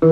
Då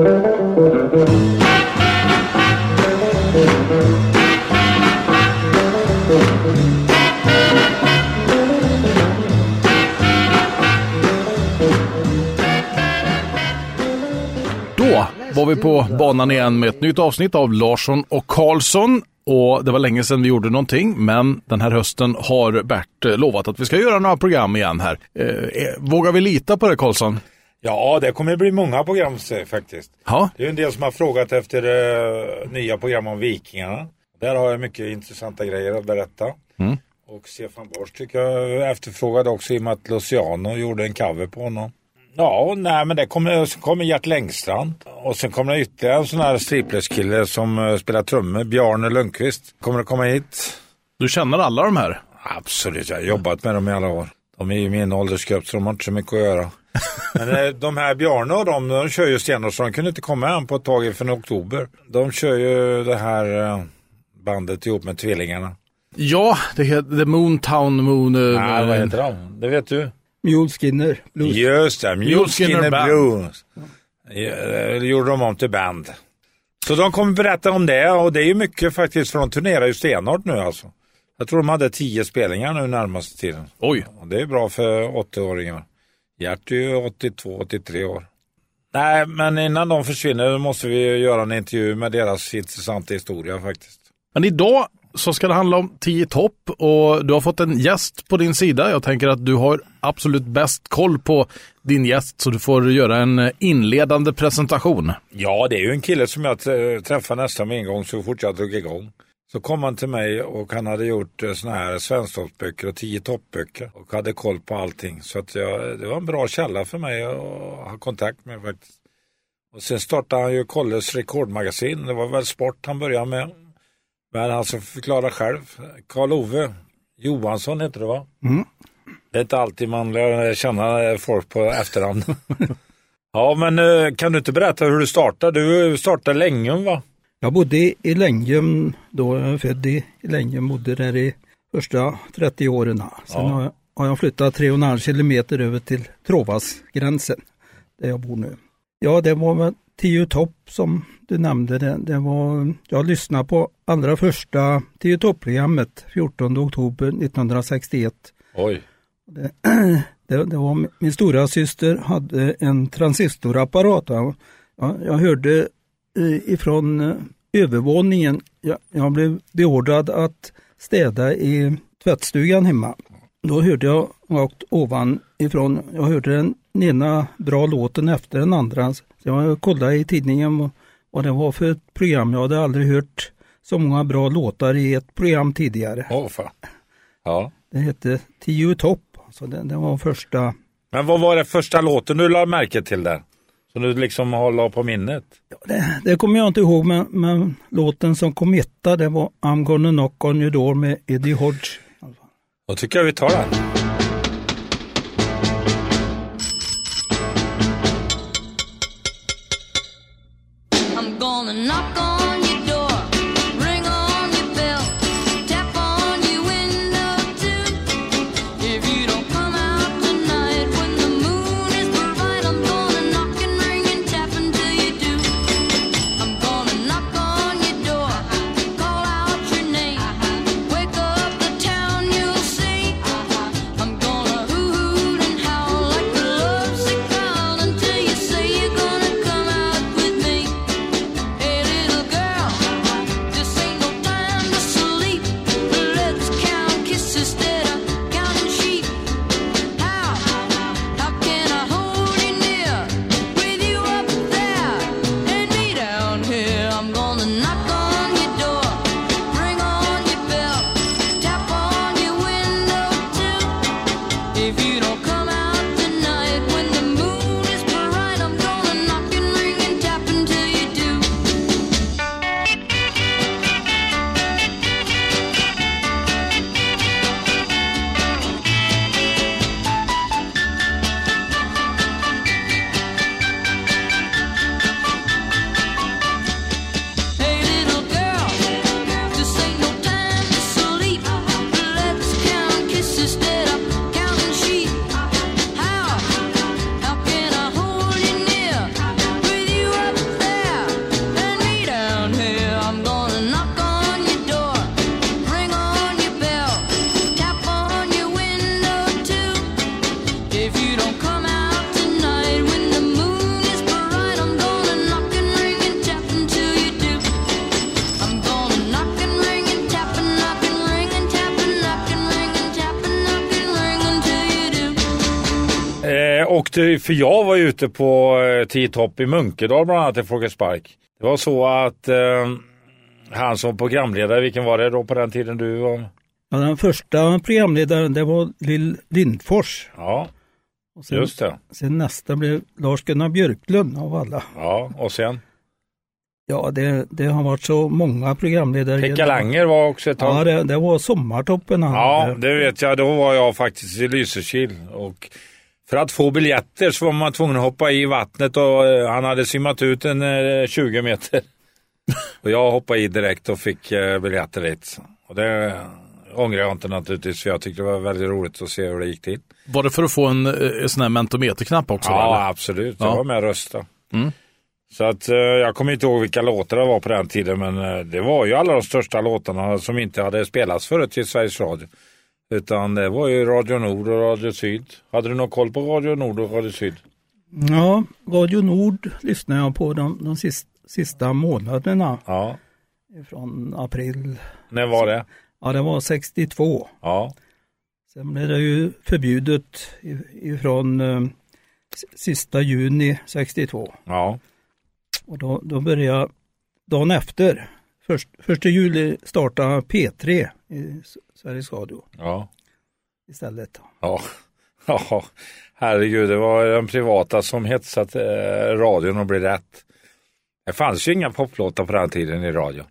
var vi på banan igen med ett nytt avsnitt av Larsson och Karlsson. Och det var länge sedan vi gjorde någonting, men den här hösten har Bert eh, lovat att vi ska göra några program igen här. Eh, eh vågar vi lita på det Karlsson? Ja, det kommer bli många program faktiskt. Ja. Det är en del som har frågat efter uh, nya program om Vikingarna. Där har jag mycket intressanta grejer att berätta. Mm. Och Stefan Borsch tycker jag efterfrågade också i och med att Luciano gjorde en cover på honom. Ja, nej men det kommer, så kommer Gert Längstrand. Och sen kommer det ytterligare en sån här striplers-kille som uh, spelar trummor, Bjarne Lundqvist. Kommer att komma hit. Du känner alla de här? Absolut, jag har jobbat med dem i alla år. De är i min åldersgrupp så de har inte så mycket att göra. Men eh, de här Bjarne och de, de kör ju stenhårt så de kunde inte komma än på ett tag från oktober. De kör ju det här eh, bandet ihop med Tvillingarna. Ja, det heter The Moontown Moon... eh, Nej, vad heter de? Det vet du? Mule Skinner Blues. Just det, Mule Skinner Band. Blues. Det gjorde de om till band. Så de kommer berätta om det och det är ju mycket faktiskt för de turnerar ju stenhårt nu alltså. Jag tror de hade tio spelningar nu närmaste tiden. Oj. Och det är bra för 80-åringar. Gert är ju 82, 83 år. Nej, men innan de försvinner måste vi göra en intervju med deras intressanta historia faktiskt. Men idag så ska det handla om 10 topp och du har fått en gäst på din sida. Jag tänker att du har absolut bäst koll på din gäst så du får göra en inledande presentation. Ja, det är ju en kille som jag t- träffar nästan med en gång så fort jag drog igång. Så kom han till mig och han hade gjort eh, såna här svensktoppsböcker och 10 toppböcker och hade koll på allting. Så att jag, det var en bra källa för mig att ha kontakt med faktiskt. Och sen startade han ju Kolles rekordmagasin. Det var väl sport han började med. Men han ska förklara själv. Karl-Ove Johansson heter det va? Mm. Det är inte alltid man lär känna folk på efterhand. ja, men eh, kan du inte berätta hur du startade? Du startade Längum va? Jag bodde i Längum då jag är född i Längum, bodde där i första 30 åren. Sen Ja. har, jag, har jag flyttat 3,5 kilometer över till Tråvasgränsen där jag bor nu. Ja, det var väl Tio topp som du nämnde. Det, det var, jag lyssnade på allra första Tio topp-programmet 14 oktober 1961. Oj. Det, det, det var min- stora syster hade en transistorapparat. Jag, jag hörde ifrån eh, övervåningen, jag, jag blev beordrad att städa i tvättstugan hemma. Då hörde jag rakt ovanifrån, jag hörde den ena bra låten efter den andra. Så jag kollade i tidningen vad- det var för ett program. Jag hade aldrig hört så många bra låtar i ett program tidigare. Åh fan. Ja. Det hette Tio i topp. Så det, det var första. Men vad var det första låten du lade märke till där? Som du liksom håller på minnet? Det, det kommer jag inte ihåg, men, men låten som kom etta det var I'm gonna knock on your door med Eddie Hodge. Då tycker jag vi tar den. I'm gonna knock on ute, för jag var ute på eh, Tio topp i Munkedal bland annat i Folkets Park. Det var så att eh, han som programledare, vilken var det då på den tiden du var? Ja, den första programledaren det var Lill Lindfors. Ja, Och sen, just det. sen nästa blev Lars-Gunnar Björklund av alla. Ja, och sen Ja, det, det har varit så många programledare. Pekka Langer var också ett tag. Ja, det, det var Sommartoppen han Ja, hade. det vet jag. Då var jag faktiskt i Lysekil. Och för att få biljetter så var man tvungen att hoppa i vattnet och eh, han hade simmat ut en eh, 20 meter. och jag hoppade i direkt och fick eh, biljetter dit. Och det ångrar jag inte naturligtvis för jag tyckte det var väldigt roligt att se hur det gick till. Var det för att få en, eh, en sån här mentometerknapp också? Ja, eller? absolut. Jag Ja. var med och röstade. Mm. Så att eh, jag kommer inte ihåg vilka låtar det var på den tiden men eh, det var ju alla de största låtarna som inte hade spelats förut i Sveriges Radio. Utan det var ju Radio Nord och Radio Syd. Hade du någon koll på Radio Nord och Radio Syd? Ja, Radio Nord lyssnade jag på de, de sista, sista månaderna Ja. från april. När var det? Ja, det var 62. Ja. Sen blev det ju förbjudet ifrån eh, sista juni 62. Ja. Och då, då började jag dagen efter, först, första juli, starta P3 i Sveriges Radio Ja. istället. Ja. Ja. Herregud, det var den privata som hetsat eh, radion och blev rätt. Det fanns ju inga poplåtar på den tiden i radion.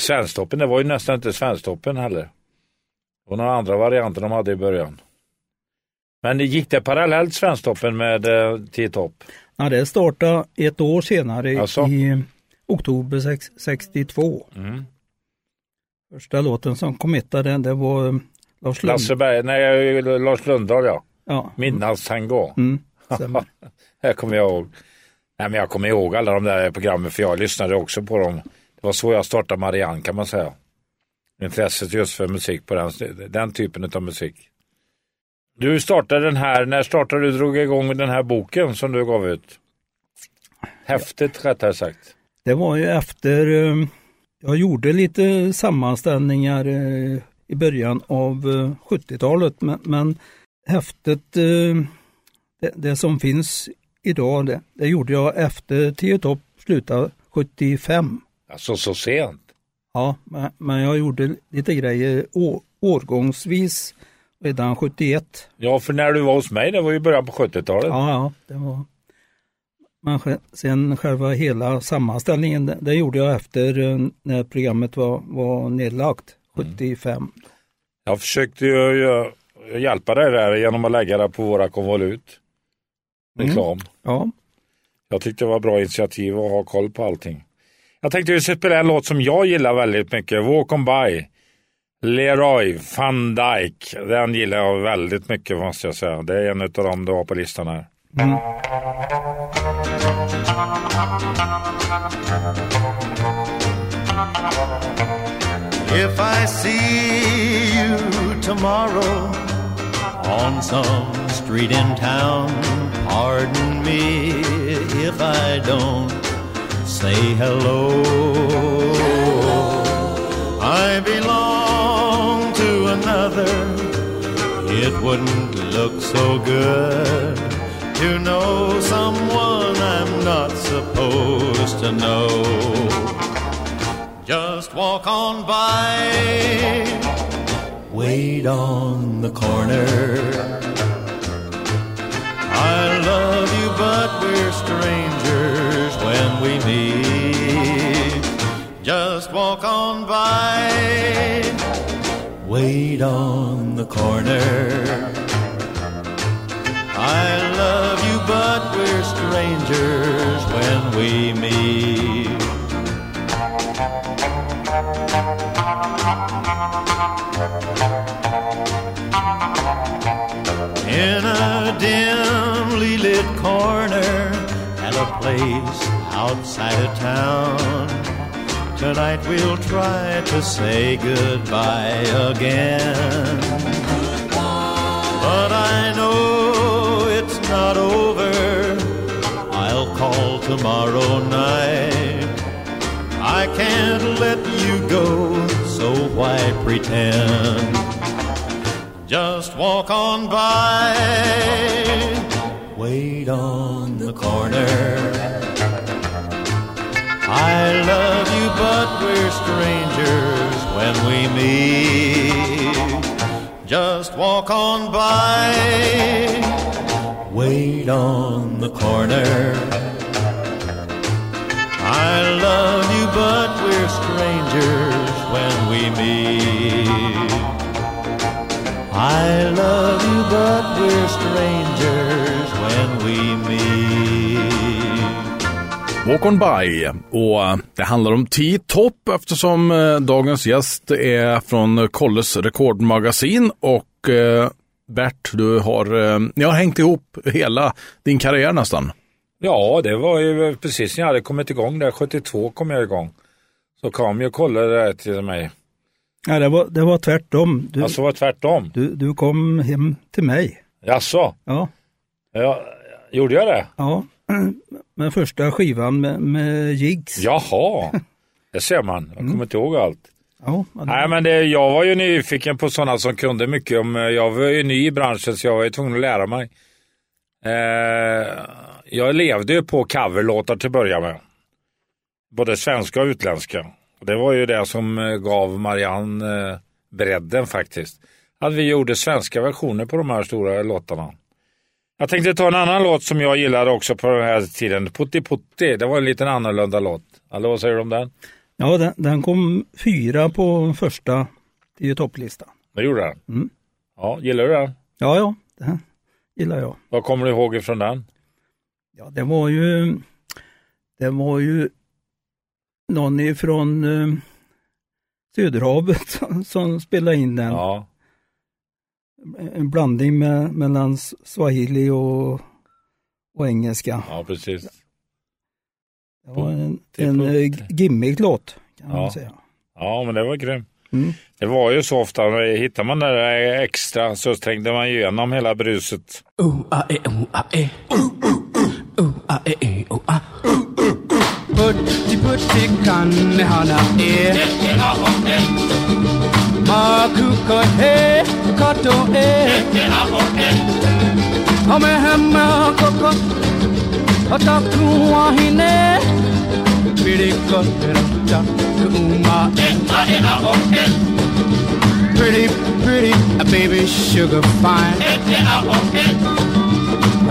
Svensktoppen, det var ju nästan inte Svensktoppen heller. Det var några andra varianter de hade i början. Men det gick det parallellt Svensktoppen med eh, Tio topp? Ja, det startade ett år senare Alltså? i oktober sex- 62. Mm. Första låten som kom etta den, det var eh, Lars Lund. Lasse Berg, nej Lars Lundahl ja. Ja, Midnattstango. mm, stämmer. Det kommer jag ihåg. Nej, men jag kommer ihåg alla de där programmen för jag lyssnade också på dem. Det var så jag startade Marianne kan man säga. Intresset just för musik på den, den typen av musik. Du startade den här, när startade du drog igång den här boken som du gav ut? Häftigt rättare sagt. Det var ju efter, eh, jag gjorde lite sammanställningar eh, i början av eh, 70-talet men, men häftet, eh, det, det som finns idag, det, det gjorde jag efter Tio topp slutade 75. Alltså så sent. Ja, men, men jag gjorde lite grejer å, årgångsvis redan 71. Ja, för när du var hos mig, det var ju början på 70-talet. Ja, ja, det var... Men sen själva hela sammanställningen, det, det gjorde jag efter eh, när programmet var, var nedlagt, 75. Jag försökte ju ju hjälpa dig där genom att lägga det på våra konvolut. Reklam. Ja, Jag tyckte det var bra initiativ att ha koll på allting. Jag tänkte att spela en låt som jag gillar väldigt mycket. Walk on by. Leroy van Dijk. Den gillar jag väldigt mycket måste jag säga. Det är en av dem du har på listan här. If I see you tomorrow on some street in town, pardon me if I don't say hello. I belong to another. It wouldn't look so good to know someone I'm not supposed to know. Just walk on by. Wait on the corner. I love you, but we're strangers when we meet. Just walk on by. Wait on the corner. I love you, but we're strangers when we meet. In a dimly lit corner at a place outside of town. Tonight we'll try to say goodbye again. But I know not over. I'll call tomorrow night. I can't let you go, so why pretend? Just walk on by. wait on the corner. I love you, but we're strangers when we meet. Just walk on by, wait on the corner. I love you, but we're strangers when we meet. I love you, but we're strangers when we meet. Walk on by och eh, det handlar om T-top eftersom eh, dagens gäst är från Kolles rekordmagasin och eh, Bert, du har, eh, ni har hängt ihop hela din karriär nästan. Ja, det var ju precis när jag hade kommit igång där, 72 kom jag igång. Så kom ju Kolle där till mig. Ja, det, var, det var tvärtom. Du, Alltså var det tvärtom. du, du kom hem till mig. Jaså? Ja, Ja, gjorde jag det? ja. med första skivan med, med Jigs. Jaha, det ser man. Jag kommer inte ihåg allt. Ja, det- Nej, men det, jag var ju nyfiken på sådana som kunde mycket om, eh, jag var ju ny i branschen så jag var ju tvungen att lära mig. Eh, jag levde ju på coverlåtar till att börja med. Både svenska och utländska. Det var ju det som eh, gav Marianne eh, bredden faktiskt. Att vi gjorde svenska versioner på de här stora låtarna. Jag tänkte ta en annan låt som jag gillade också på den här tiden. Putti Putti, det var en liten annorlunda låt. Eller vad säger du om den? Ja den, den kom fyra på första tio topplistan. Det gjorde den? Mm. Ja, gillar du den? Ja, ja, det gillar jag. Vad kommer du ihåg ifrån den? Ja, det var ju, det var ju någon ifrån eh, Söderhavet som, som spelade in den. Ja, En blandning med, mellan swahili och, och engelska. ja precis. Det var en, Putti, en eh, putti. gimmick-låt kan Ja. man säga. Ja, men det var grymt. Mm. Det var ju så ofta, hittar man det där extra så trängde man igenom hela bruset. Eh eh. Eh eh ooh ah. Putti putti kannehana e. Makuka he kato e. Hame hemme koko. Otaku wahine. Pirika pirata kuma e. Pretty, pretty, a baby sugar fine.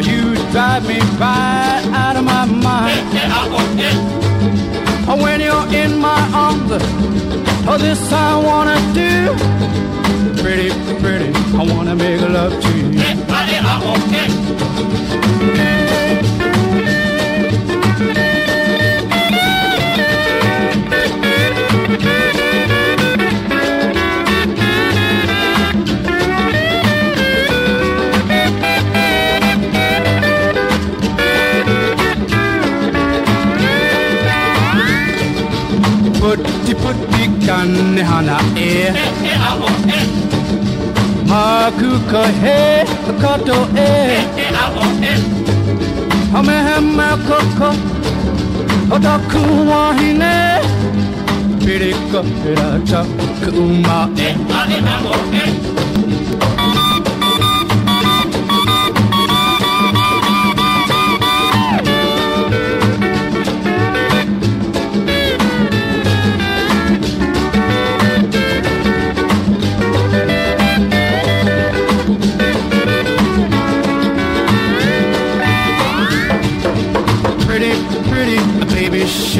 You drive me right out of my mind. When you're in my arms, oh, this I wanna do. Pretty, pretty, I wanna make love to you. Putti putti kannehana e. Makuka he kato e. Hame hame koko. Otaku wahine. Pirika pirata kuma e.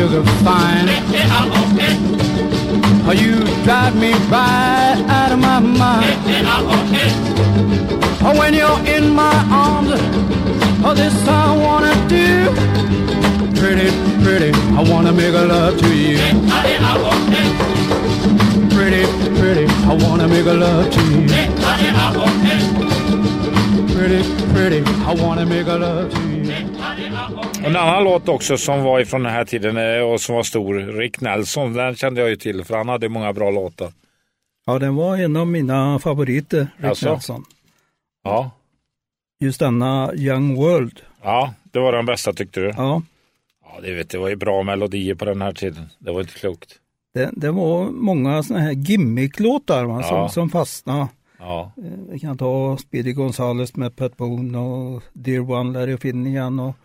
sugar fine. You drive me right out of my mind. When you're in my arms, oh, this I wanna do. Pretty, pretty, I wanna make a love to you. Pretty, pretty, I wanna make a love to you. Pretty, pretty, I wanna make a love to you. En annan låt också som var ifrån den här tiden eh, och som var stor, Rick Nelson, den kände jag ju till för han hade många bra låtar. Ja, den var en av mina favoriter, Rick alltså? Nelson. Ja. Just denna Young World. Ja, det var den bästa tyckte du? Ja. Ja, det, vet, det var ju bra melodier på den här tiden. Det var inte klokt. Det, det var många sådana här gimmicklåtar ja. som, som fastnade. Ja. Eh, vi kan ta Speedy Gonzales med Pat Boone och Dear One, Larry Finnian och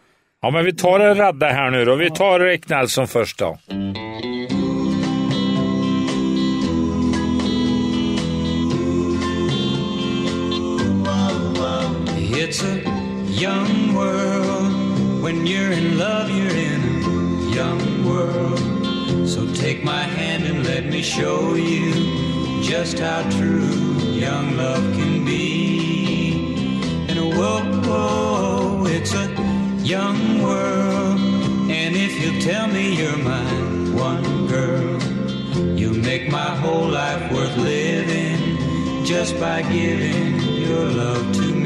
Ja, men vi tar en radda här nu då. Vi tar Rick Nelson först då. It's a young world. When you're in love, you're in a young world. So take my hand and let me show you just how true young love can be. And whoa, whoa oh, it's a young world. And if you tell me you're mine, one girl, you'll make my whole life worth living just by giving your love to me.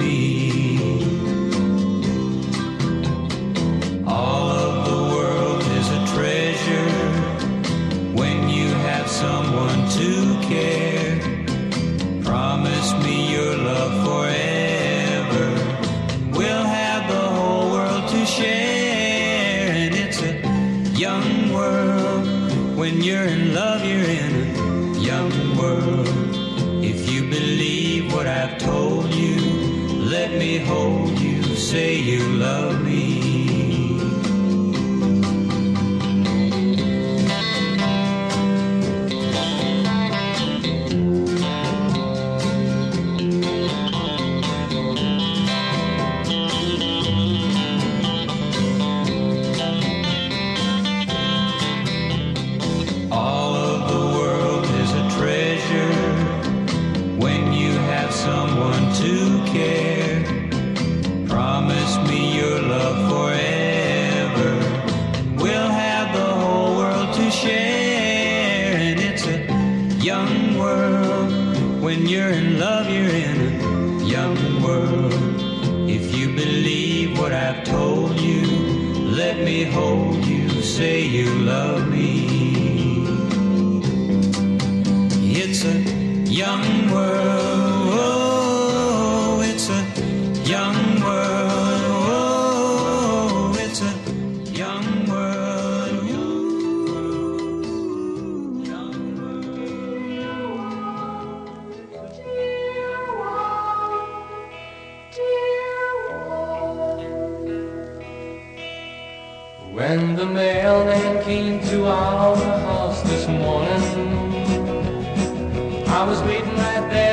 I was waiting right there.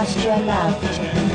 astronaut.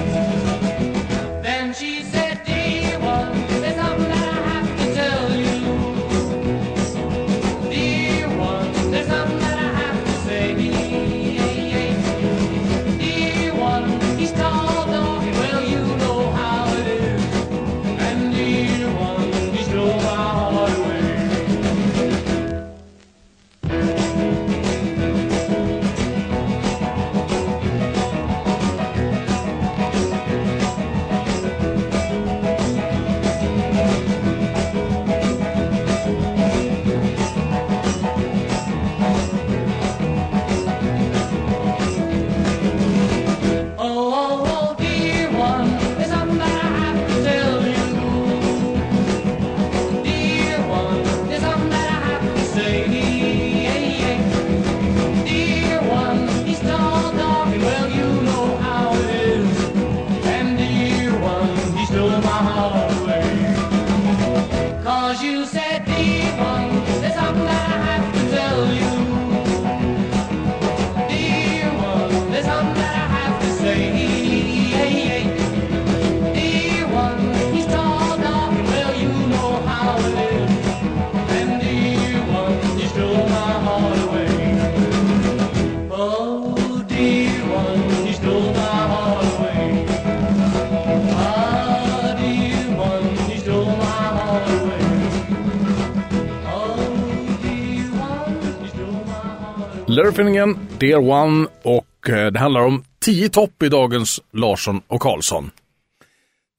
Finnegan, Dear One och eh, det handlar om 10 topp i dagens Larsson och Karlsson.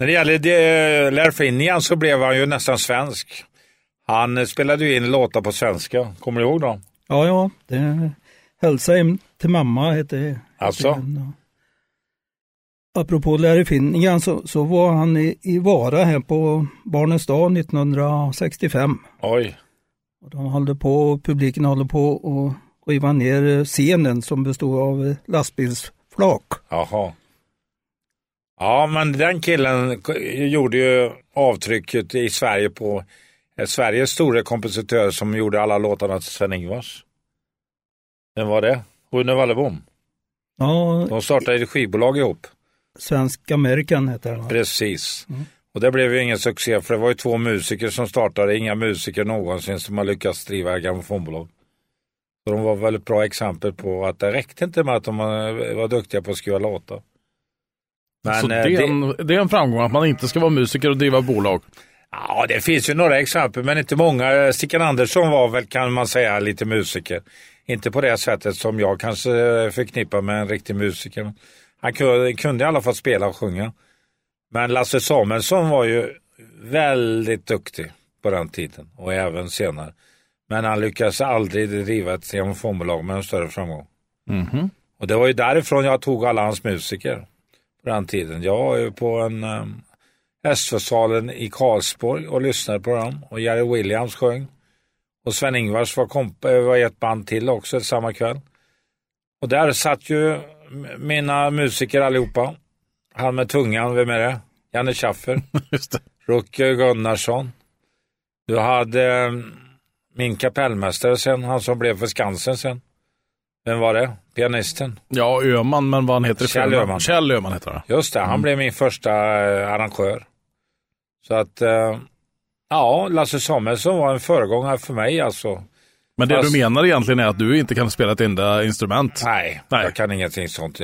När det gäller det- Lerfinian så blev han ju nästan svensk. Han eh, spelade ju in låtar på svenska, kommer du ihåg dem? Ja, ja, det Hälsa hem till mamma hette Alltså? hette den. Apropå Larry Finnegan så, så var han i, i Vara här på Barnens dag 1965. Oj, Och de håller på, publiken håller på att riva ner scenen som bestod av lastbilsflak. jaha. Ja, men den killen gjorde ju avtrycket i Sverige på eh, Sveriges stora kompositör som gjorde alla låtarna till Sven-Ingvars. Vem var det? Rune Wallebom. Ja, De startade ett skivbolag ihop. Svensk American heter den. Precis. Och det blev ju ingen succé för det var ju två musiker som startade, inga musiker någonsin som har lyckats driva grammofonbolag. Så de var väl ett bra exempel på att det räckte inte med att de var var duktiga på att skriva låtar. Men så det eh, är, en, det är en framgång att man inte ska vara musiker och driva bolag. ja, det finns ju några exempel men inte många. Stickan Andersson var väl kan man säga lite musiker. Inte på det sättet som jag kanske förknippar med en riktig musiker. Han kunde, kunde i alla fall spela och sjunga. Men Lasse Samuelsson var ju väldigt duktig på den tiden och även senare. Men han lyckades aldrig driva ett grammofonbolag med en större framgång. Mhm. Och det var ju därifrån jag tog alla hans musiker på den tiden. Jag var ju på en um, SV-salen i Karlsborg och lyssnade på dem och Jerry Williams sjöng. Och Sven-Ingvars var, komp- eh, var ett band till också samma kväll. Och där satt ju mina musiker allihopa. Han med tungan, vem är det? Janne Schaffer. Just det. Gunnarsson. Du hade eh, min kapellmästare sen, han som blev för Skansen sen. Vem var det? Pianisten? Ja, Öman, men vad han heter Kjell? Öhman. Kjell Öhman heter han. Just det, han blev min första eh, arrangör. Så att, eh, ja, Lasse Samuelsson var en föregångare för mig alltså. Men det Fast- du menar egentligen är att du inte kan spela ett enda instrument? Nej, Nej. jag kan ingenting sånt.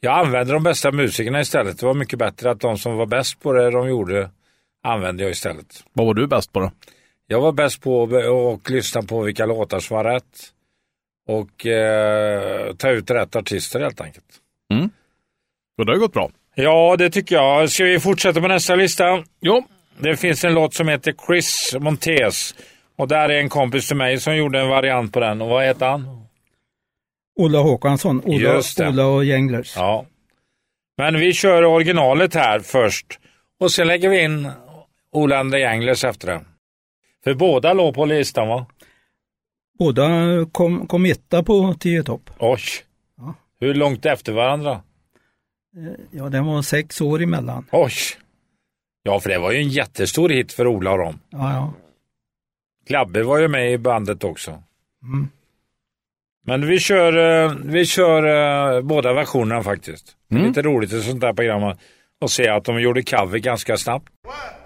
Jag använde de bästa musikerna istället. Det var mycket bättre att de som var bäst på det de gjorde använde jag istället. Vad var du bäst på då? Jag var bäst på att och lyssna på vilka låtar som var rätt. Och eh, ta ut rätt artister helt enkelt. Och det har gått bra. Ja, det tycker jag. Ska vi fortsätta på nästa lista? Jo, Det finns en låt som heter Chris Montez. Och där är en kompis till mig som gjorde en variant på den. Och vad heter han? Ola Håkansson, Ola, Just det. Ola och Gänglers. Ja. Men vi kör originalet här först. Och sen lägger vi in Ola André Englers efter det. För båda låg på listan va? Båda kom, kom etta på 10 topp. Oj. Ja. Hur långt efter varandra? Ja, det var sex år emellan. Oj. Ja, för det var ju en jättestor hit för Ola och dem. Ja, ja. Klabbe var ju med i bandet också. Mm. Men vi kör, eh, vi kör eh, båda versionerna faktiskt. Det är Mm. lite roligt i sånt där program att- se att de gjorde cover ganska snabbt. Hey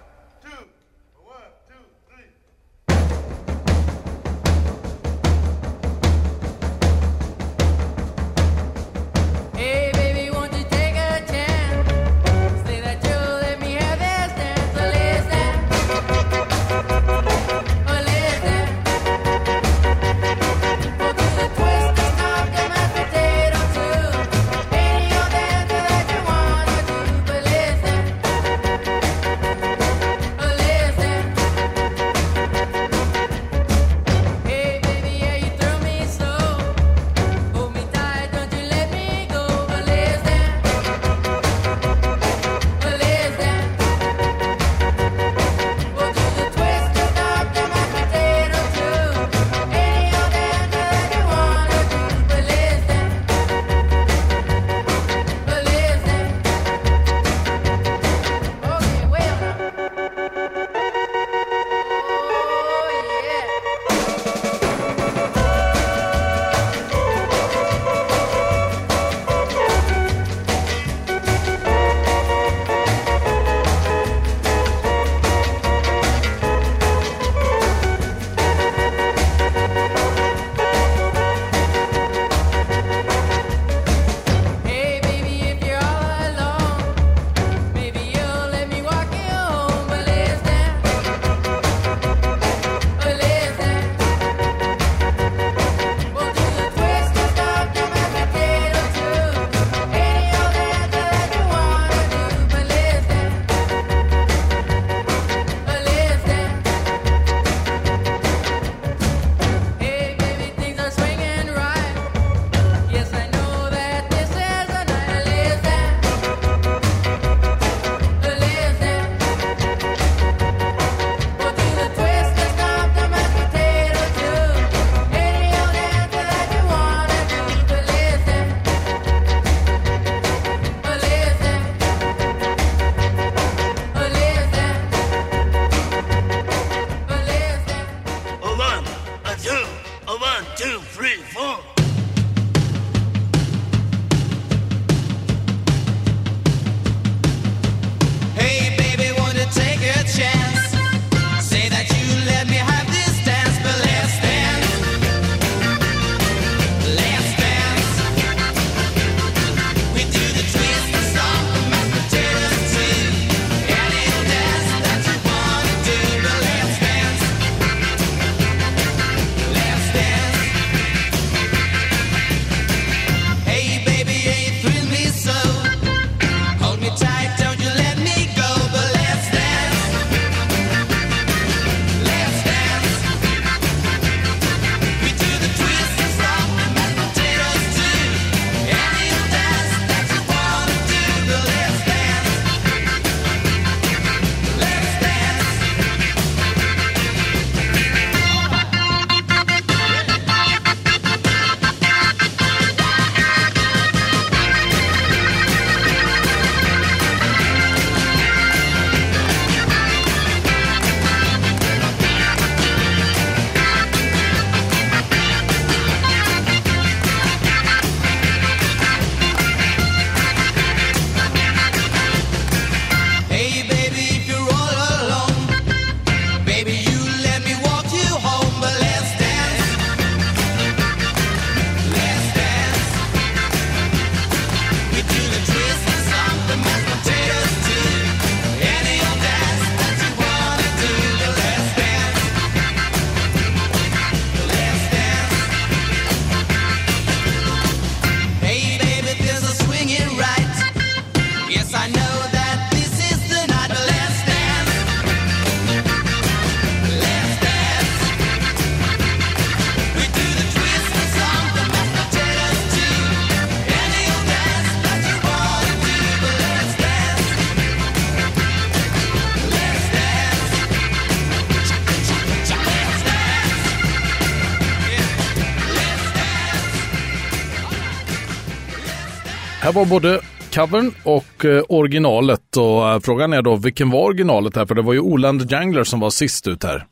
var både covern och eh, originalet och eh, frågan är då vilken var originalet här? För det var ju Oland Jangler som var sist ut här.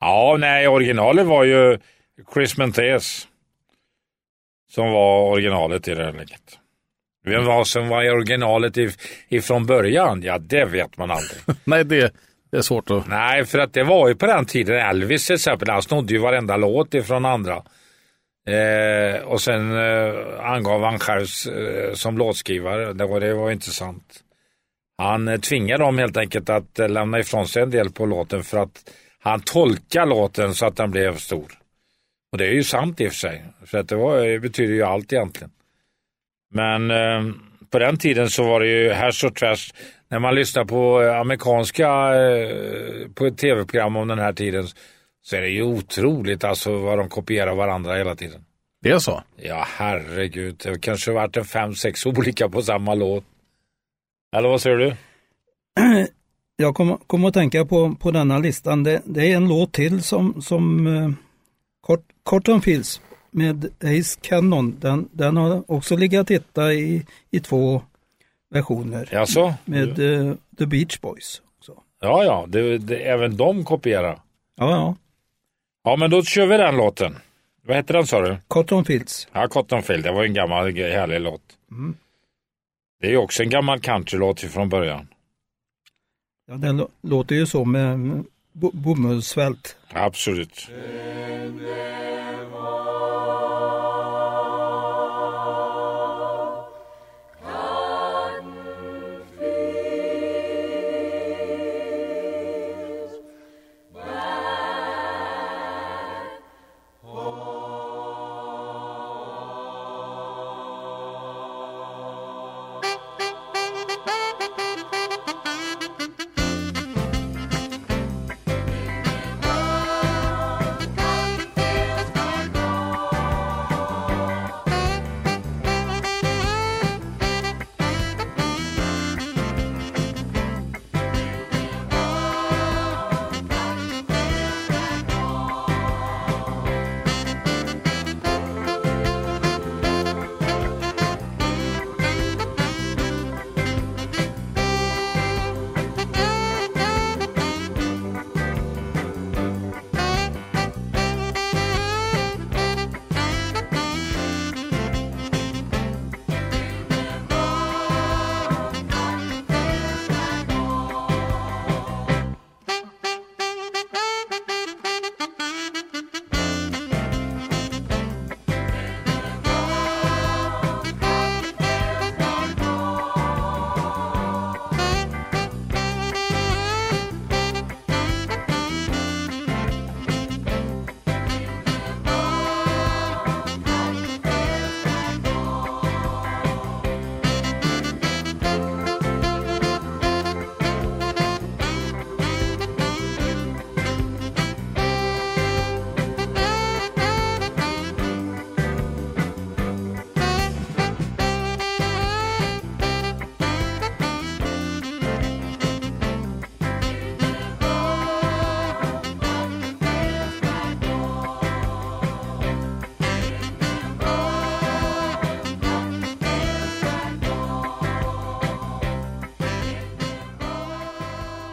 Ja, nej, originalet var ju Chris Mentes. Som var originalet i det här läget. Vem var som var originalet if- ifrån början? Ja, det vet man aldrig. Nej, det, det är svårt att... Nej, för att det var ju på den tiden Elvis till exempel, han snodde ju varenda låt ifrån andra. Eh, och sen eh, angav han själv eh, som låtskrivare, det var, det var intressant. Han eh, tvingade dem helt enkelt att eh, lämna ifrån sig en del på låten för att han tolkade låten så att den blev stor. Och det är ju sant i och för sig, för att det, var, det betyder ju allt egentligen. Men eh, på den tiden så var det ju hash och trash. När man lyssnar på eh, amerikanska eh, på ett tv-program om den här tiden så är det ju otroligt alltså vad de kopierar varandra hela tiden. Det är så? Ja herregud, det kanske har varit en fem, sex olika på samma låt. Eller vad säger du? Jag kommer kom att tänka på, på denna listan. Det, det är en låt till som, som eh, Cort- Cotton Fields med Ace Cannon. Den, den har också legat att hitta i, i två versioner Jaså? med eh, The Beach Boys. Så. Ja, ja, det, det, även de kopierar. Ja, ja. Ja, men då kör vi den låten. Vad heter den sa du? Cotton Fields. Ja, Cotton Field, det var en gammal härlig låt. Mm. Det är också en gammal countrylåt från början. Ja, den lå- låter ju så med med bo, bomullsvält. Absolut.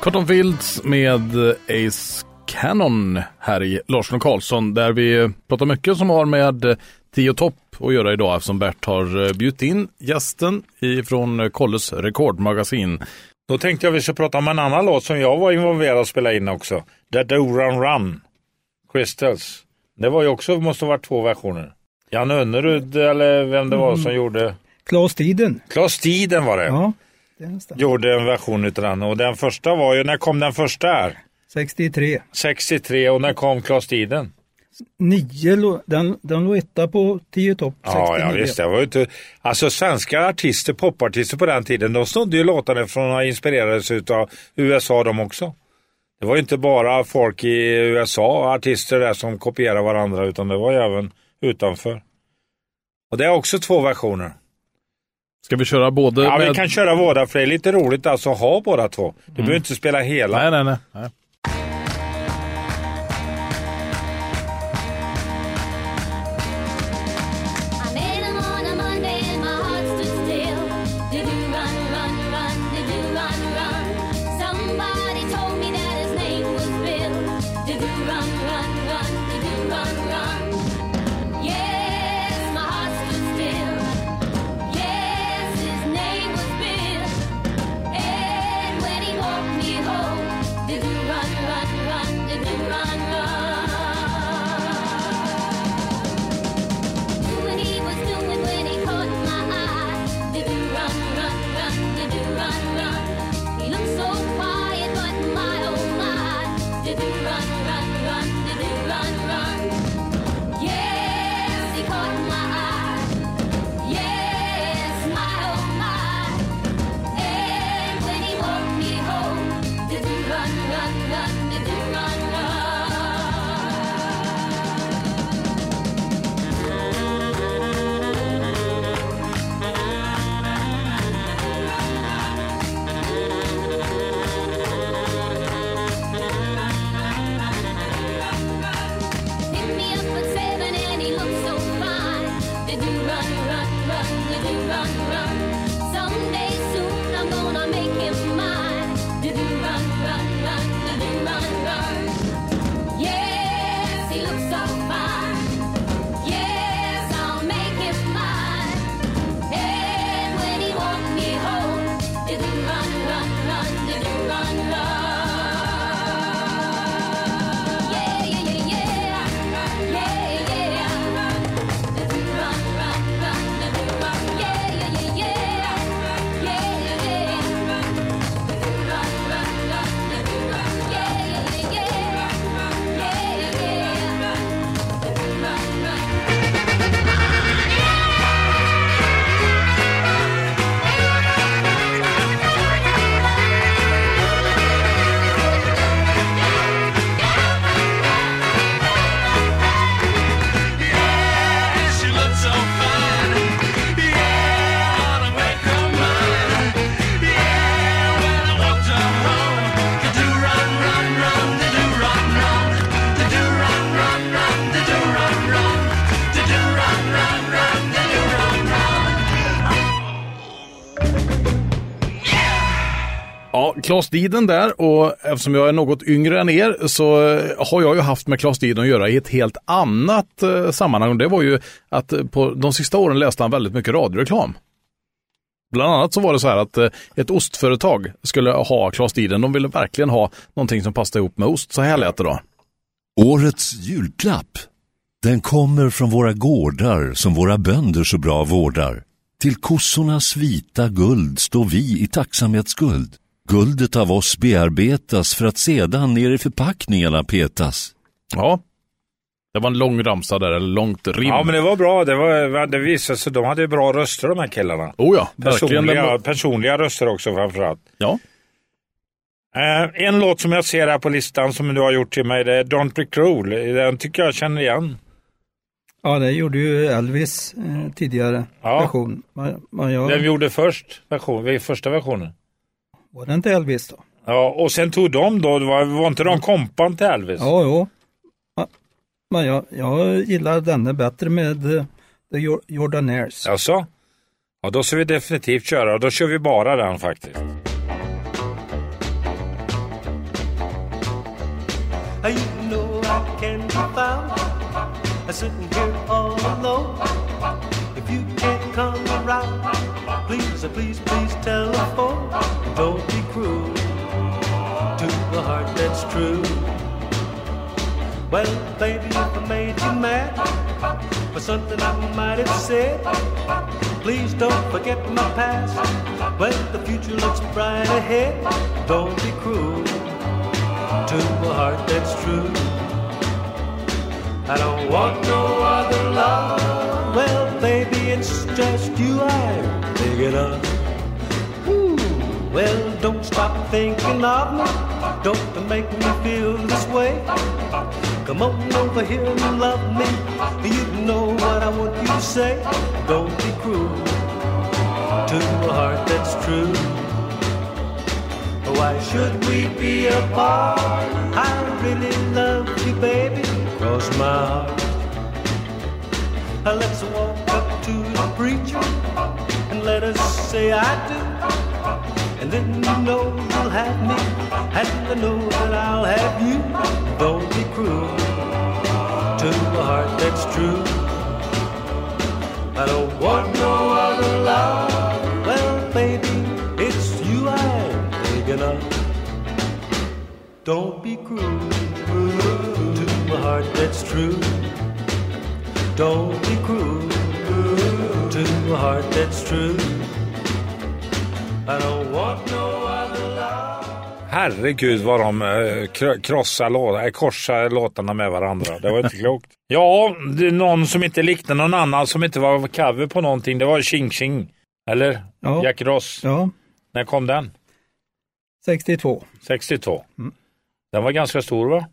Cotton Fields med Ace Cannon här i Larsson och Karlsson där vi pratar mycket som har med Tio Topp att göra idag eftersom Bert har bjudit in gästen ifrån Kolles rekordmagasin. Då tänkte jag vi ska prata om en annan låt som jag var involverad att spela in också. That Do Run Run. Crystals. Det var ju också, måste varit två versioner. Jan Önnerud eller vem det var som gjorde. Klas Tiden. Klas Tiden var det. Ja. Gjorde en version utav den. Och den första var ju, när kom den första här? 63. 63 och när kom Klas Tiden? Nio, den, den låg etta på 10 topp 69. Ja, ja visst. Det var ju inte... Alltså svenska artister, popartister på den tiden, de snodde ju låtarna från och inspirerades av USA de också. Det var ju inte bara folk i USA, artister där som kopierade varandra, utan det var ju även utanför. Och det är också två versioner. Ska vi köra både Ja, med... vi kan köra båda, för det är lite roligt alltså att ha båda två. Du behöver inte spela hela. Nej, nej, nej. Ja, Klas Diden där och eftersom jag är något yngre än er så eh, har jag ju haft med Claes Diden att göra i ett helt annat eh, sammanhang. Det var ju att eh, på de sista åren läste han väldigt mycket radioreklam. Bland annat så var det så här att eh, ett ostföretag skulle ha Claes Diden. De ville verkligen ha någonting som passade ihop med ost. Så här lät det då. Årets julklapp. Den kommer från våra gårdar som våra bönder så bra vårdar. Till kossornas vita guld står vi i tacksamhetsskuld. Guldet av oss bearbetas för att sedan ner i förpackningarna petas. Ja, det var en lång ramsa där, eller långt rim. Ja, men det var bra. Det, var, det visade sig de hade bra röster de här killarna. Oh ja, verkligen. Personliga, personliga röster också framförallt. Ja. Eh, en låt som jag ser här på listan som du har gjort till mig, det är Don't Be Cruel. Den tycker jag känner igen. Ja, det gjorde ju Elvis eh, tidigare Ja. version. Men, men jag, Vem gjorde först version, första versionen? Var det inte Elvis då? Ja, och sen tog de då, det var, var inte de kompan till Elvis? Ja, jo. Ja, Men jag, jag gillar denne bättre med eh, The Jor- Jordanaires. Alltså? Ja, då ska vi definitivt köra. Då kör vi bara den faktiskt. You know Don't be cruel to a heart that's true. Well, baby, if I made you mad for something I might have said, please don't forget my past. Well, the future looks bright ahead. Don't be cruel to a heart that's true. I don't want no other love. Well, baby, it's just you I'm thinking of. Well, don't stop thinking of me. Don't make me feel this way. Come on over here and love me. You know what I want you to say. Don't be cruel to a heart that's true. Why should we be apart? I really love you, baby. Cross my heart. Let's walk up to the preacher and let us say I do. And then you know you'll have me, and I know that I'll have you. Don't be cruel to a heart that's true. I don't want no other love. Well, baby, it's you I'm thinking of. Don't be cruel to a heart that's true. Don't be cruel to a heart that's true. Herregud vad de eh, kro- krossar låtar, eh, korsar låtarna med varandra. Det var inte klokt. Ja, det är någon som inte liknade någon annan som inte var cover på någonting. Det var Ching Ching. Eller? Ja. Jack Ross. Ja, När kom den? 62. 62. Mm. Den var ganska stor va?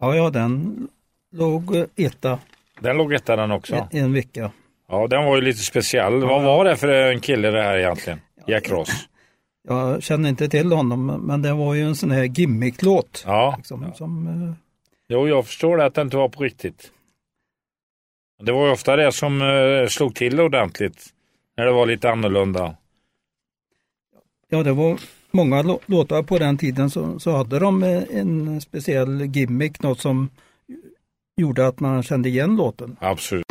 Ja, ja, den låg eh, etta Den låg etta den också. en, en vecka. Ja, den var ju lite speciell. Vad var det för en kille det här egentligen? Jack Ross. Jag känner inte till honom, men det var ju en sån här gimmicklåt. Ja, Liksom, som, eh, jo, jag förstår att det inte var på riktigt. Det var ju ofta det som eh, slog till ordentligt. När det var lite annorlunda. ja, det var många lå- låtar på den tiden så, så hade de eh, en speciell gimmick, något som gjorde att man kände igen låten. Absolut.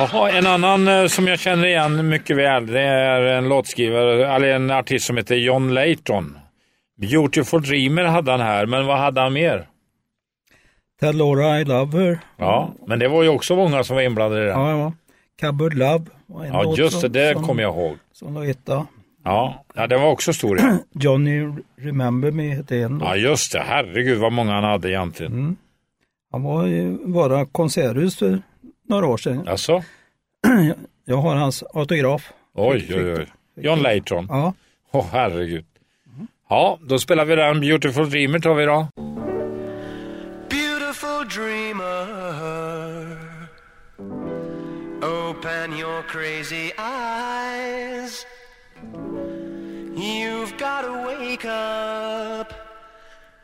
Jaha, en annan eh, som jag känner igen mycket väl, det är en låtskrivare, eller en artist som heter John Layton. Beautiful Dreamer hade han här, men vad hade han mer? Tell Laura I Love Her. Ja, men det var ju också många som var inblandade i den. Ja, ja. Cupboard Love. var en Ja, just det, det kommer jag ihåg. Som låg etta. Ja, ja den var också stor. Ja. Johnny Remember Me hette en. låt. ja, just det. Herregud vad många han hade egentligen. Mm. Han var ju bara konserthus för några år sedan. Alltså? Jag har hans autograf. Oj, oj, oj. John Layton. Ja. Åh, herregud. Ja, då spelar vi den. Beautiful Dreamer tar vi då. Beautiful dreamer, open your crazy eyes. You've got to wake up.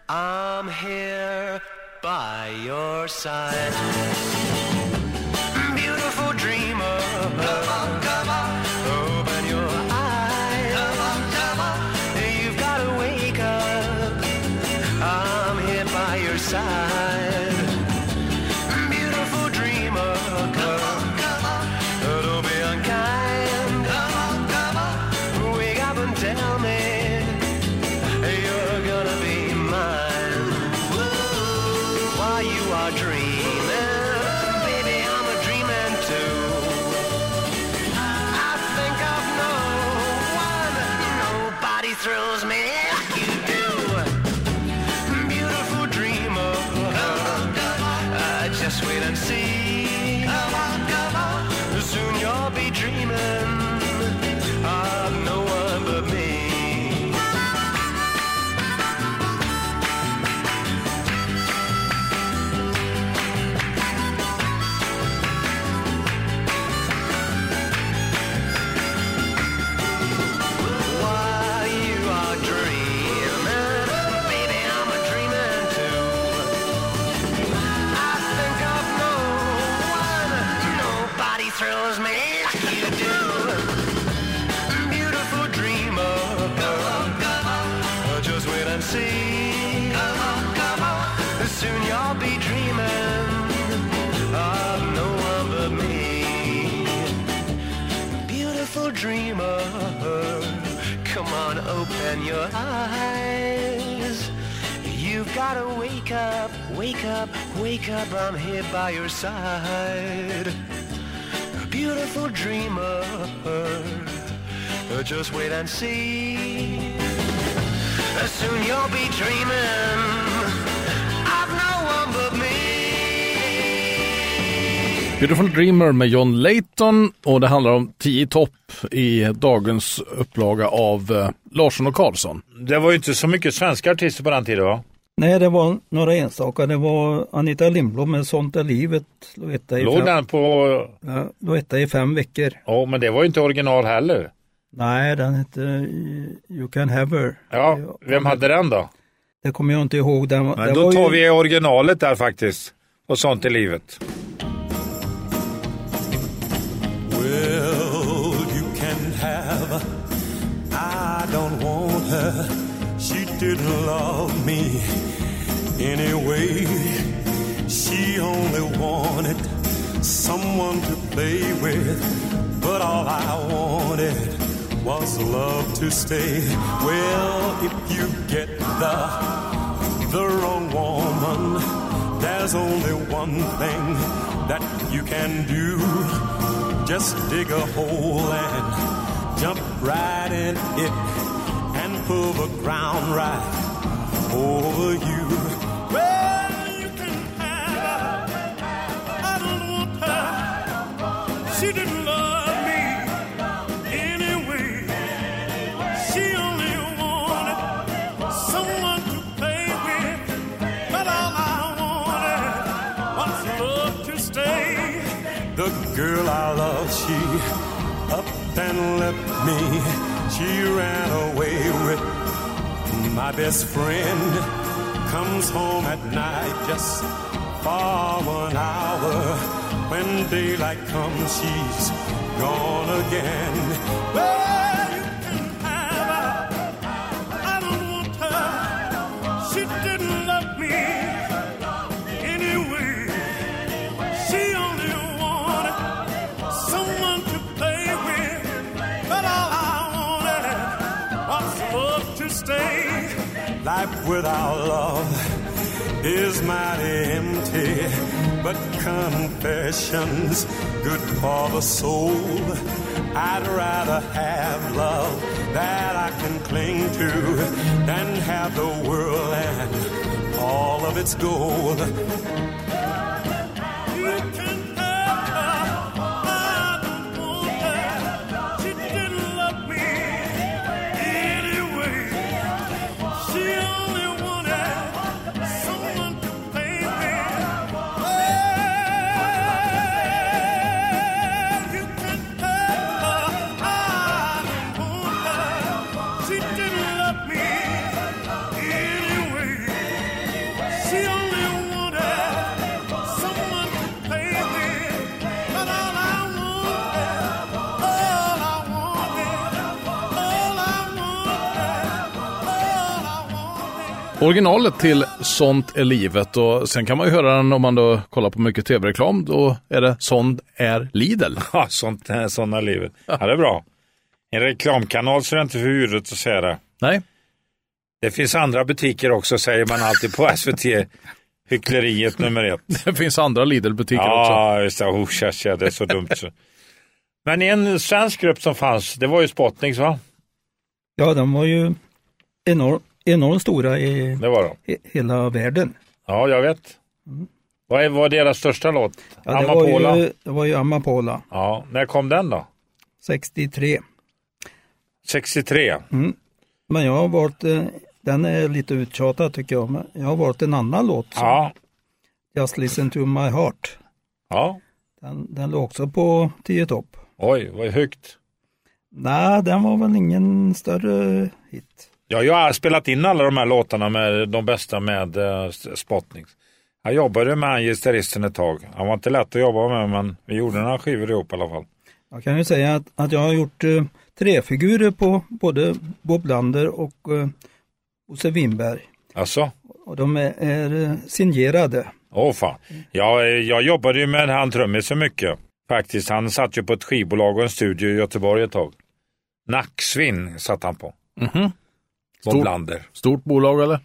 I'm here by your side. Beautiful dreamer, come on, come on. Open your eyes. Come on, come on. You've got to wake up. I'm here by your side. throws me. Open your eyes. You've gotta wake up, wake up, wake up. I'm here by your side. Beautiful dreamer, just wait and see. Soon you'll be dreaming Beautiful Dreamer med John Layton och det handlar om 10 topp i dagens upplaga av eh, Larsson och Karlsson. Det var ju inte så mycket svenska artister på den tiden va? Nej, det var några enstaka. Det var Anita Lindblom med Sånt är livet. Låg i, Låg fem, den på... ja, låg etta i fem veckor. Ja, men det var ju inte original heller. Nej, den hette eh, You can have her. Ja, vem hade den då? Det kommer jag inte ihåg. Den, Men det då var tar ju, vi originalet där faktiskt. Och sånt i livet. She didn't love me anyway. She only wanted someone to play with. But all I wanted was love to stay. Well, if you get the the wrong woman, there's only one thing that you can do. Just dig a hole and jump right in it and pull the ground right over you. Well, you can have her. I don't want her. She didn't love me anyway. She only wanted someone to play with. But all I wanted was love to stay. The girl I love, she up and left me. She ran away with my best friend. Comes home at night just for one hour. When daylight comes, she's gone again. Without love is mighty empty, but confessions good for the soul. I'd rather have love that I can cling to than have the world and all of its gold. Originalet till Sånt är livet och sen kan man ju höra den om man då kollar på mycket tv-reklam. Då är det Sånt är Lidl. Ja, sånt, sådana livet. Ja, det är bra. En reklamkanal så är det inte förbjudet att säga det. Nej. Det finns andra butiker också, säger man alltid på SVT. Hyckleriet nummer ett. Det finns andra Lidl-butiker också. Ja, just det. Oh, tja, tja, det är så dumt. Så. Men en svensk grupp som fanns, det var ju Spotnings va? Ja, de var ju enorm, enormt stora i he- hela världen. Ja, jag vet. Vad är- var deras största låt? Ja, det, var Amapola? ju, det var ju Amapola, Ja, när kom den då? 63. 63? Men jag har valt, eh, den är lite uttjatad tycker jag, men jag har valt en annan låt. som Ja. Just listen to my heart. Ja. Den, den låg också på 10 topp. Oj, vad högt. Nej, den var väl ingen större hit. Ja, jag har spelat in alla de här låtarna med de bästa med uh, Spotnings. Jag jobbade med han gitarristen ett tag. Han var inte lätt att jobba med, men vi gjorde några skivor ihop i alla fall. Jag kan ju säga att, att jag har gjort eh, tre figurer på både Bob Lander och eh, Bosse Winberg. Alltså? Och de är, är eh, signerade. Åh fan. Jag, jag jobbade ju med han trummisen mycket. Faktiskt, han satt ju på ett skivbolag och en studio i Göteborg ett tag. Nacksvinn satt han på. Mhm. Bob Stor- Lander. Stort bolag eller?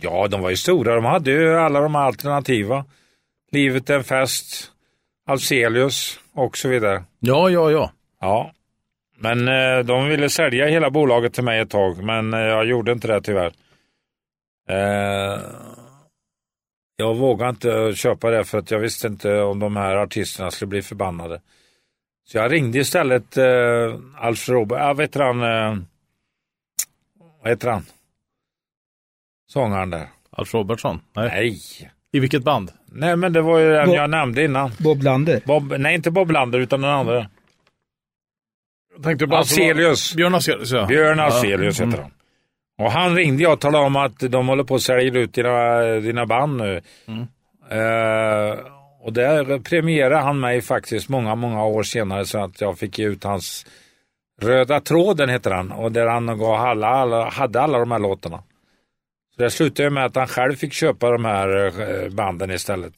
Ja, de var ju stora. De hade ju alla de alternativa. Livet är en fest, Alcelius och så vidare. Ja, ja, ja. Ja, men eh, de ville sälja hela bolaget till mig ett tag, men eh, jag gjorde inte det tyvärr. Eh, jag vågade inte köpa det för att jag visste inte om de här artisterna skulle bli förbannade. Så jag ringde istället eh, Alf Robert, ja, vet han, eh, vad heter han? Sångaren där. Alf Robertsson? Nej. Nej. I vilket band? Nej, men det var ju den Bob- jag nämnde innan. Bob Lander. Bob, nej, inte Bob Lander, utan den andra. Jag tänkte bara Alcelius. Björn Alcelius, ja. Björn Alcelius Ja. heter han. Och han ringde jag och talade om att de håller på att sälja ut dina, dina band nu. Mm. Eh, och där premierade han mig faktiskt många, många år senare så att jag fick ut hans Röda tråden heter han och där han gav alla, alla, hade alla de här låtarna. Så det slutade med att han själv fick köpa de här eh, banden istället.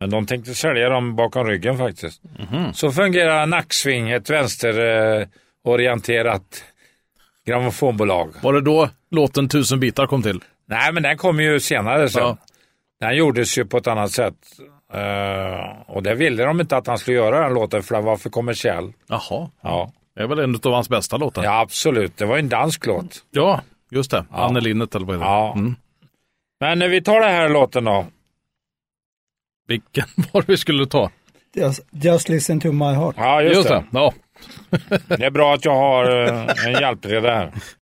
Men de tänkte sälja dem bakom ryggen faktiskt. Mhm. Så fungerar Nacksving, ett vänsterorienterat grammofonbolag. Var det då låten Tusen bitar kom till? Nej, men den kom ju senare sen. Ja. Den gjordes ju på ett annat sätt. Eh, och det ville de inte att han skulle göra den låten för den var för kommersiell. Jaha. Ja. Det är väl en av hans bästa låtar? Ja, absolut. Det var en dansk låt. Ja, just det. Anne Linnet eller vad heter det? Ja. Mm. Men eh, vi tar den här låten då. Vilken var det vi skulle ta? Just, just listen to my heart. Ja, just, det. Ja. Det är bra att jag har eh, en hjälpreda här.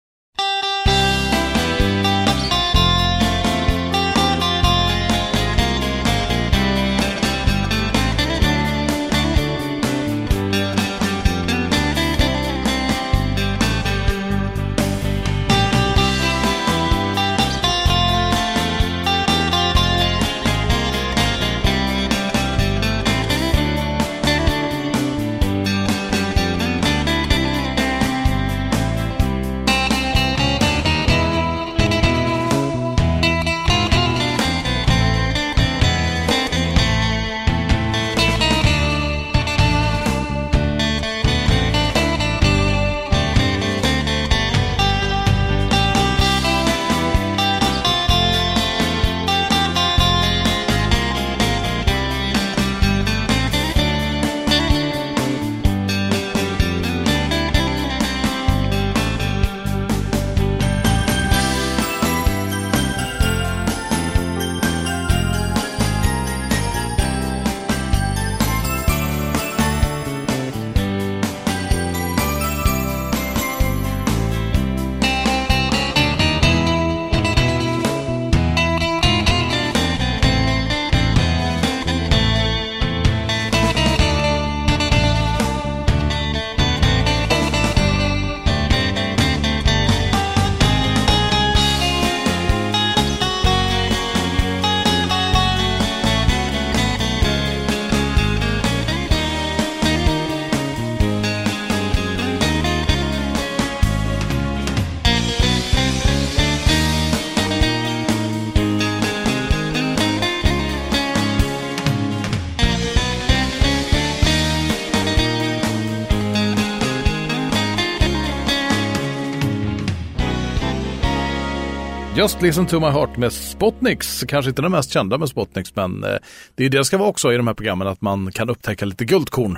Just Listen to my heart med Spotniks. Kanske inte den mest kända med Spotniks, men eh, det är det det ska vara också i de här programmen, att man kan upptäcka lite guldkorn.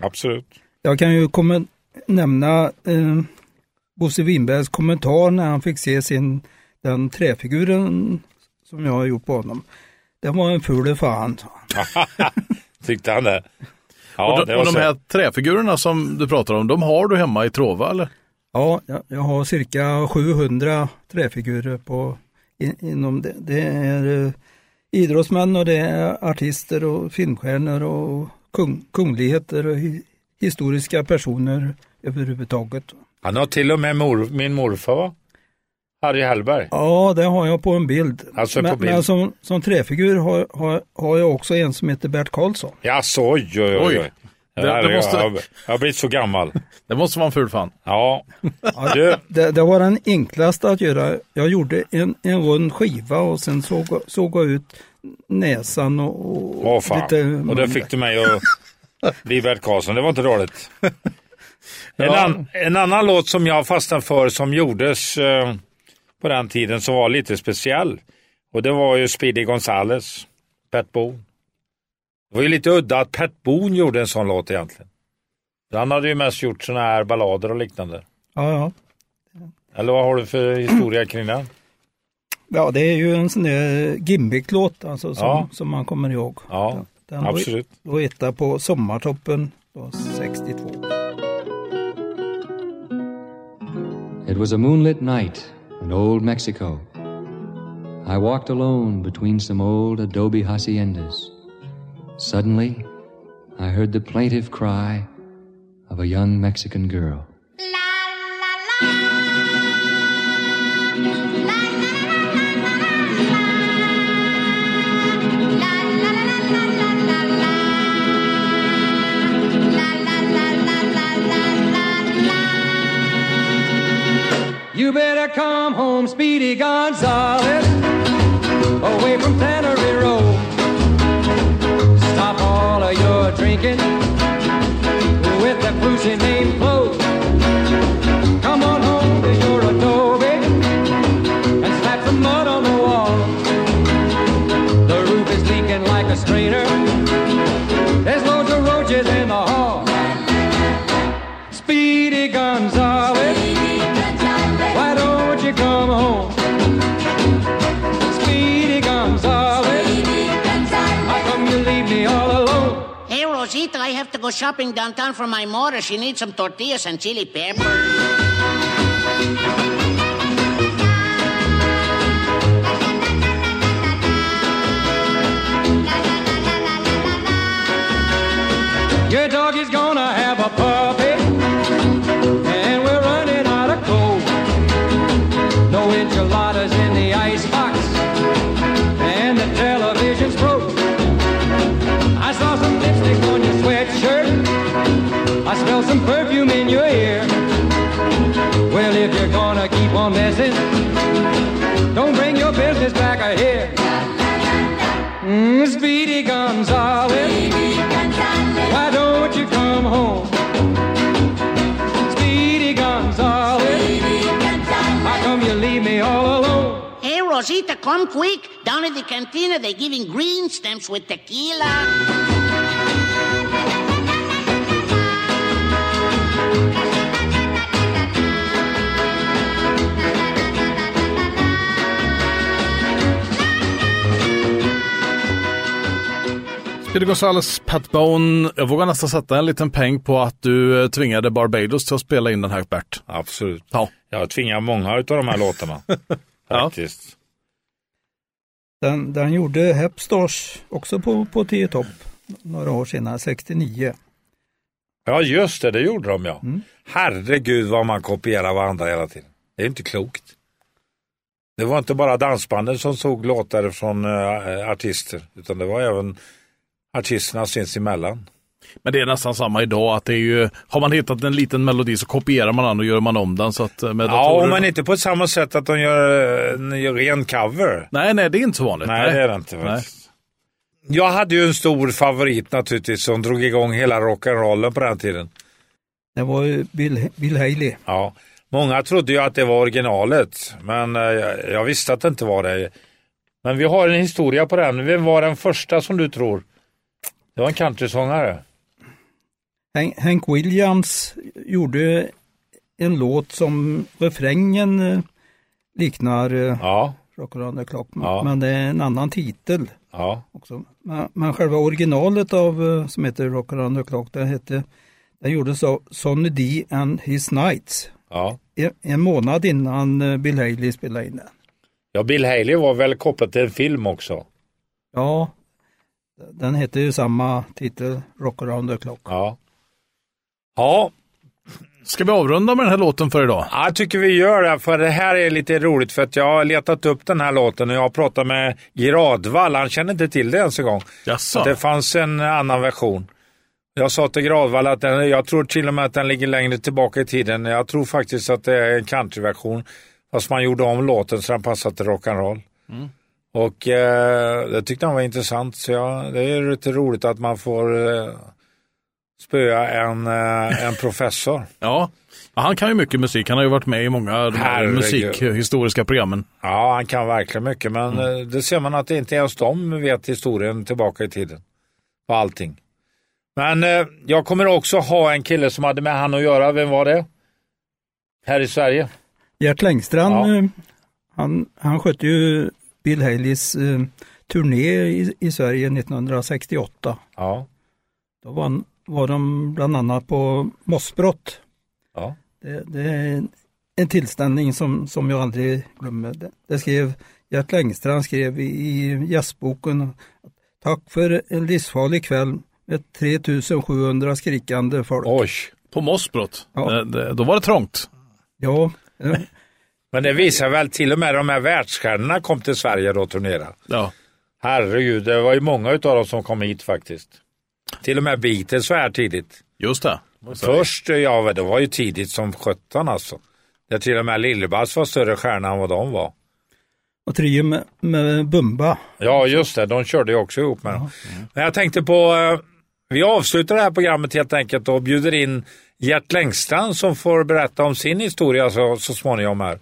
Absolut. Jag kan ju nämna eh, Bosse Winbergs kommentar när han fick se sin, den träfiguren som jag har gjort på honom. Det var en ful fan. Tyckte han det? Ja, och de, och de här träfigurerna som du pratar om, de har du hemma i Trova eller? Ja, jag, har cirka 700 träfigurer på, in, inom det. Det är eh, idrottsmän och det är artister och filmstjärnor och kung, kungligheter och hi, historiska personer överhuvudtaget. Han har till och med mor, min morfar? Harry Hellberg. Ja, det har jag på en bild. Alltså på men, bild. men som, som träfigur har, har, har jag också en som heter Bert Karlsson. Jaså, oj, oj, oj. Oj. oj. Det- Det, måste- jag, jag har blivit så gammal. Det måste vara en ful fan. Ja, du, det, det var den enklaste att göra. Jag gjorde en, en rund skiva och sen såg, såg jag ut näsan och, och åh fan. lite Och det fick du mig att bli Bert Karlsson. Det var inte dåligt. En, Ja. an, en annan låt som jag fastnade för som gjordes eh, på den tiden som var lite speciell. Och det var ju Speedy Gonzales, Pat Boone. Det var ju lite udda att Pat Boone gjorde en sån låt egentligen. Han hade ju mest gjort såna här ballader och liknande. Ja, ja. Eller vad har du för historia kring den? ja, det är ju en sån där gimmick-låt alltså, som, Ja. som man kommer ihåg. Ja, Den absolut. var etta på Sommartoppen då, 62. It was a moonlit night in old Mexico. I walked alone between some old adobe haciendas. Suddenly, I heard the plaintive cry of a young Mexican girl. You better come home, Speedy Gonzales, country named Blue. Go shopping downtown for my mother. She needs some tortillas and chili pepper. Your dog is gonna have a puppy, on messing, don't bring your business back here. Mm, Speedy Gonzales. Why don't you come home? Speedy Gonzales. How come you leave me all alone? Hey, Rosita, come quick. Down at the cantina, they're giving green stamps with tequila. Speedy Gonzales, Pat Bone. Jag vågar nästan sätta en liten peng på att du eh, tvingade Barbados till att spela in den här, Bert. Absolut. Ja. Jag tvingar många av de här låtarna. Faktiskt. Den, den gjorde Hepstars också på, på 10 topp några år senare, 69. Ja, just det, det gjorde de ja. Mm. Herregud vad man kopierar varandra hela tiden. Det är inte klokt. Det var inte bara dansbanden som såg låtar från eh, artister, utan det var även artisterna sinsemellan. Men det är nästan samma idag, att det är ju, har man hittat en liten melodi så kopierar man den och gör man om den. Så att eh, med Ja, men inte på samma sätt att de gör en gör ren cover. Nej, nej, det är inte så vanligt. Nej, det är det inte. Nej. Jag hade ju en stor favorit naturligtvis som drog igång hela rock'n'rollen på den tiden. Det var ju Bill, Bill Haley. Ja, Många trodde ju att det var originalet, men eh, jag, jag visste att det inte var det. Men vi har en historia på den. Vem var den första som du tror? Det var en countrysångare. Hank, Williams gjorde en låt som refrängen eh, liknar eh, Ja, Rock around the clock, men- Ja. men det är en annan titel. ja. också. Men, men själva originalet av, eh, som heter Rock around the clock, det hette, den gjordes av Sonny D and his Knights. ja. En, en månad innan Bill Haley spelade in den. Ja, Bill Haley var väl kopplad till en film också. Ja, den heter ju samma titel, Rock around the clock. Ja. Ja, Ska vi avrunda med den här låten för idag? Ja, jag tycker vi gör det, för det här är lite roligt för att jag har letat upp den här låten och jag har pratat med Gradvall, han känner inte till det ens en gång. Jaså? Det fanns en annan version. Jag sa till Gradvall att den, jag tror till och med att den ligger längre tillbaka i tiden. Jag tror faktiskt att det är en countryversion. Fast man gjorde om låten så den passade till rock'n'roll. Mm. Och eh, det tyckte han var intressant. Så jag, det är lite roligt att man får eh, spöa en, eh, en professor. Ja. ja, han kan ju mycket musik. Han har ju varit med i många av de här Herregud. musikhistoriska programmen. Ja, han kan verkligen mycket, men Mm. eh, det ser man att det inte ens de vet historien tillbaka i tiden. På allting. Men eh, jag kommer också ha en kille som hade med han att göra. Vem var det? Här i Sverige? Gert Längstrand, Ja. eh, han, han skötte ju Bill Haleys eh, turné i, i Sverige 1968. Ja. Då var, var de bland annat på Mossbrott. Ja. Det, det är en, en tillställning som, som jag aldrig glömmer. Det, det skrev Gert Längstrand skrev i, i jazzboken Tack för en livsfarlig kväll med 3700 skrikande folk. Oj. På Mossbrott? Ja. Det, det, då var det trångt. Ja, Men det visar väl till och med de här världsstjärnorna kom till Sverige då och turnerade. Ja. Herregud, det var ju många utav dem som kom hit faktiskt. Till och med Beatles var här tidigt. Just det. Först, ja det var ju tidigt som sjutton alltså. Där till och med Lill-Babs var större stjärna än vad de var. och trio med, med Bumba. Ja, just det. De körde ju också ihop med dem. Men jag tänkte på, eh, vi avslutar det här programmet helt enkelt och bjuder in Gert Längstrand som får berätta om sin historia så, så småningom här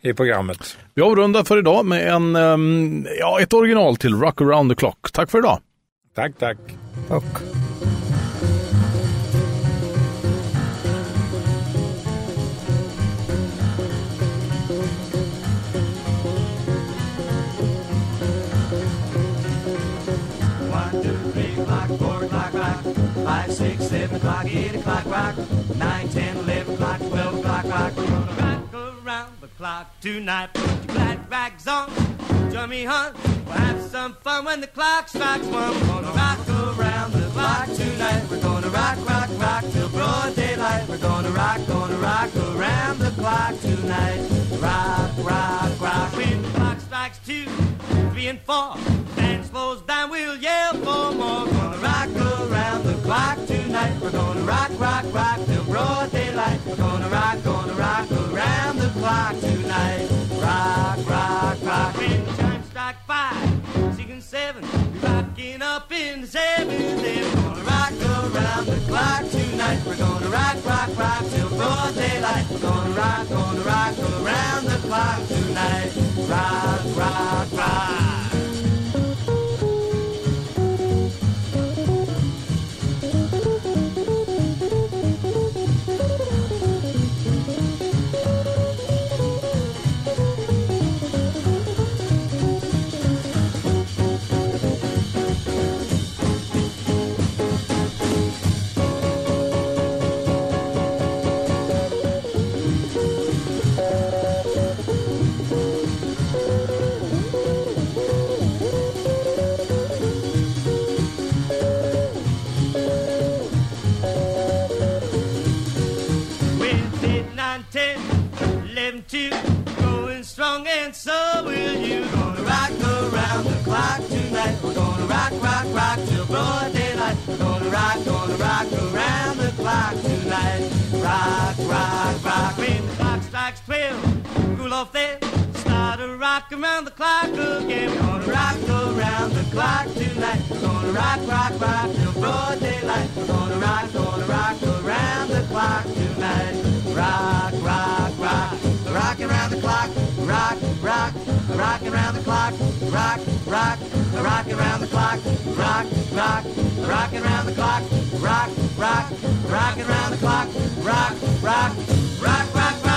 i programmet. Vi avrundar för idag med en, ehm, ja, ett original till Rock around the clock. Tack för idag. Tack, tack. Tack. Five, six, seven o'clock, eight o'clock, rock. Nine, ten, eleven o'clock, twelve o'clock, rock. We're gonna rock around the clock tonight. Put your glad rags on. Join me, hon. We'll have some fun when the clock strikes one. We're gonna rock around the clock tonight. We're gonna rock, rock, rock till broad daylight. We're gonna rock, gonna rock around the clock tonight. Rock, rock, rock. When the clock strikes two, three, and four. Dance floors down, we'll yell for more. Gonna rock around the clock tonight. We're gonna rock, rock, rock till broad daylight. We're gonna rock, gonna rock clock tonight. Rock, rock, rock. When the strike five, six and seven, we're rocking up in the seventh. Then we're gonna rock around the clock tonight. We're gonna rock, rock, rock till broad daylight. We're gonna rock, gonna rock around the clock tonight. Rock, rock, rock. Around tonight. Rock, rock, rock. When the clock strikes twelve, cool off then. Start to rock around the clock again. We're gonna rock around the clock tonight. We're gonna rock, rock, rock till broad daylight. We're gonna rock, gonna rock around the clock tonight. Rock, rock, rocking around the clock, rock, rock, rocking around the clock, rock, rock, rocking around the clock, rock, rock, rocking around the clock, rock, rock, rocking around the clock, rock, rock, rock. rock.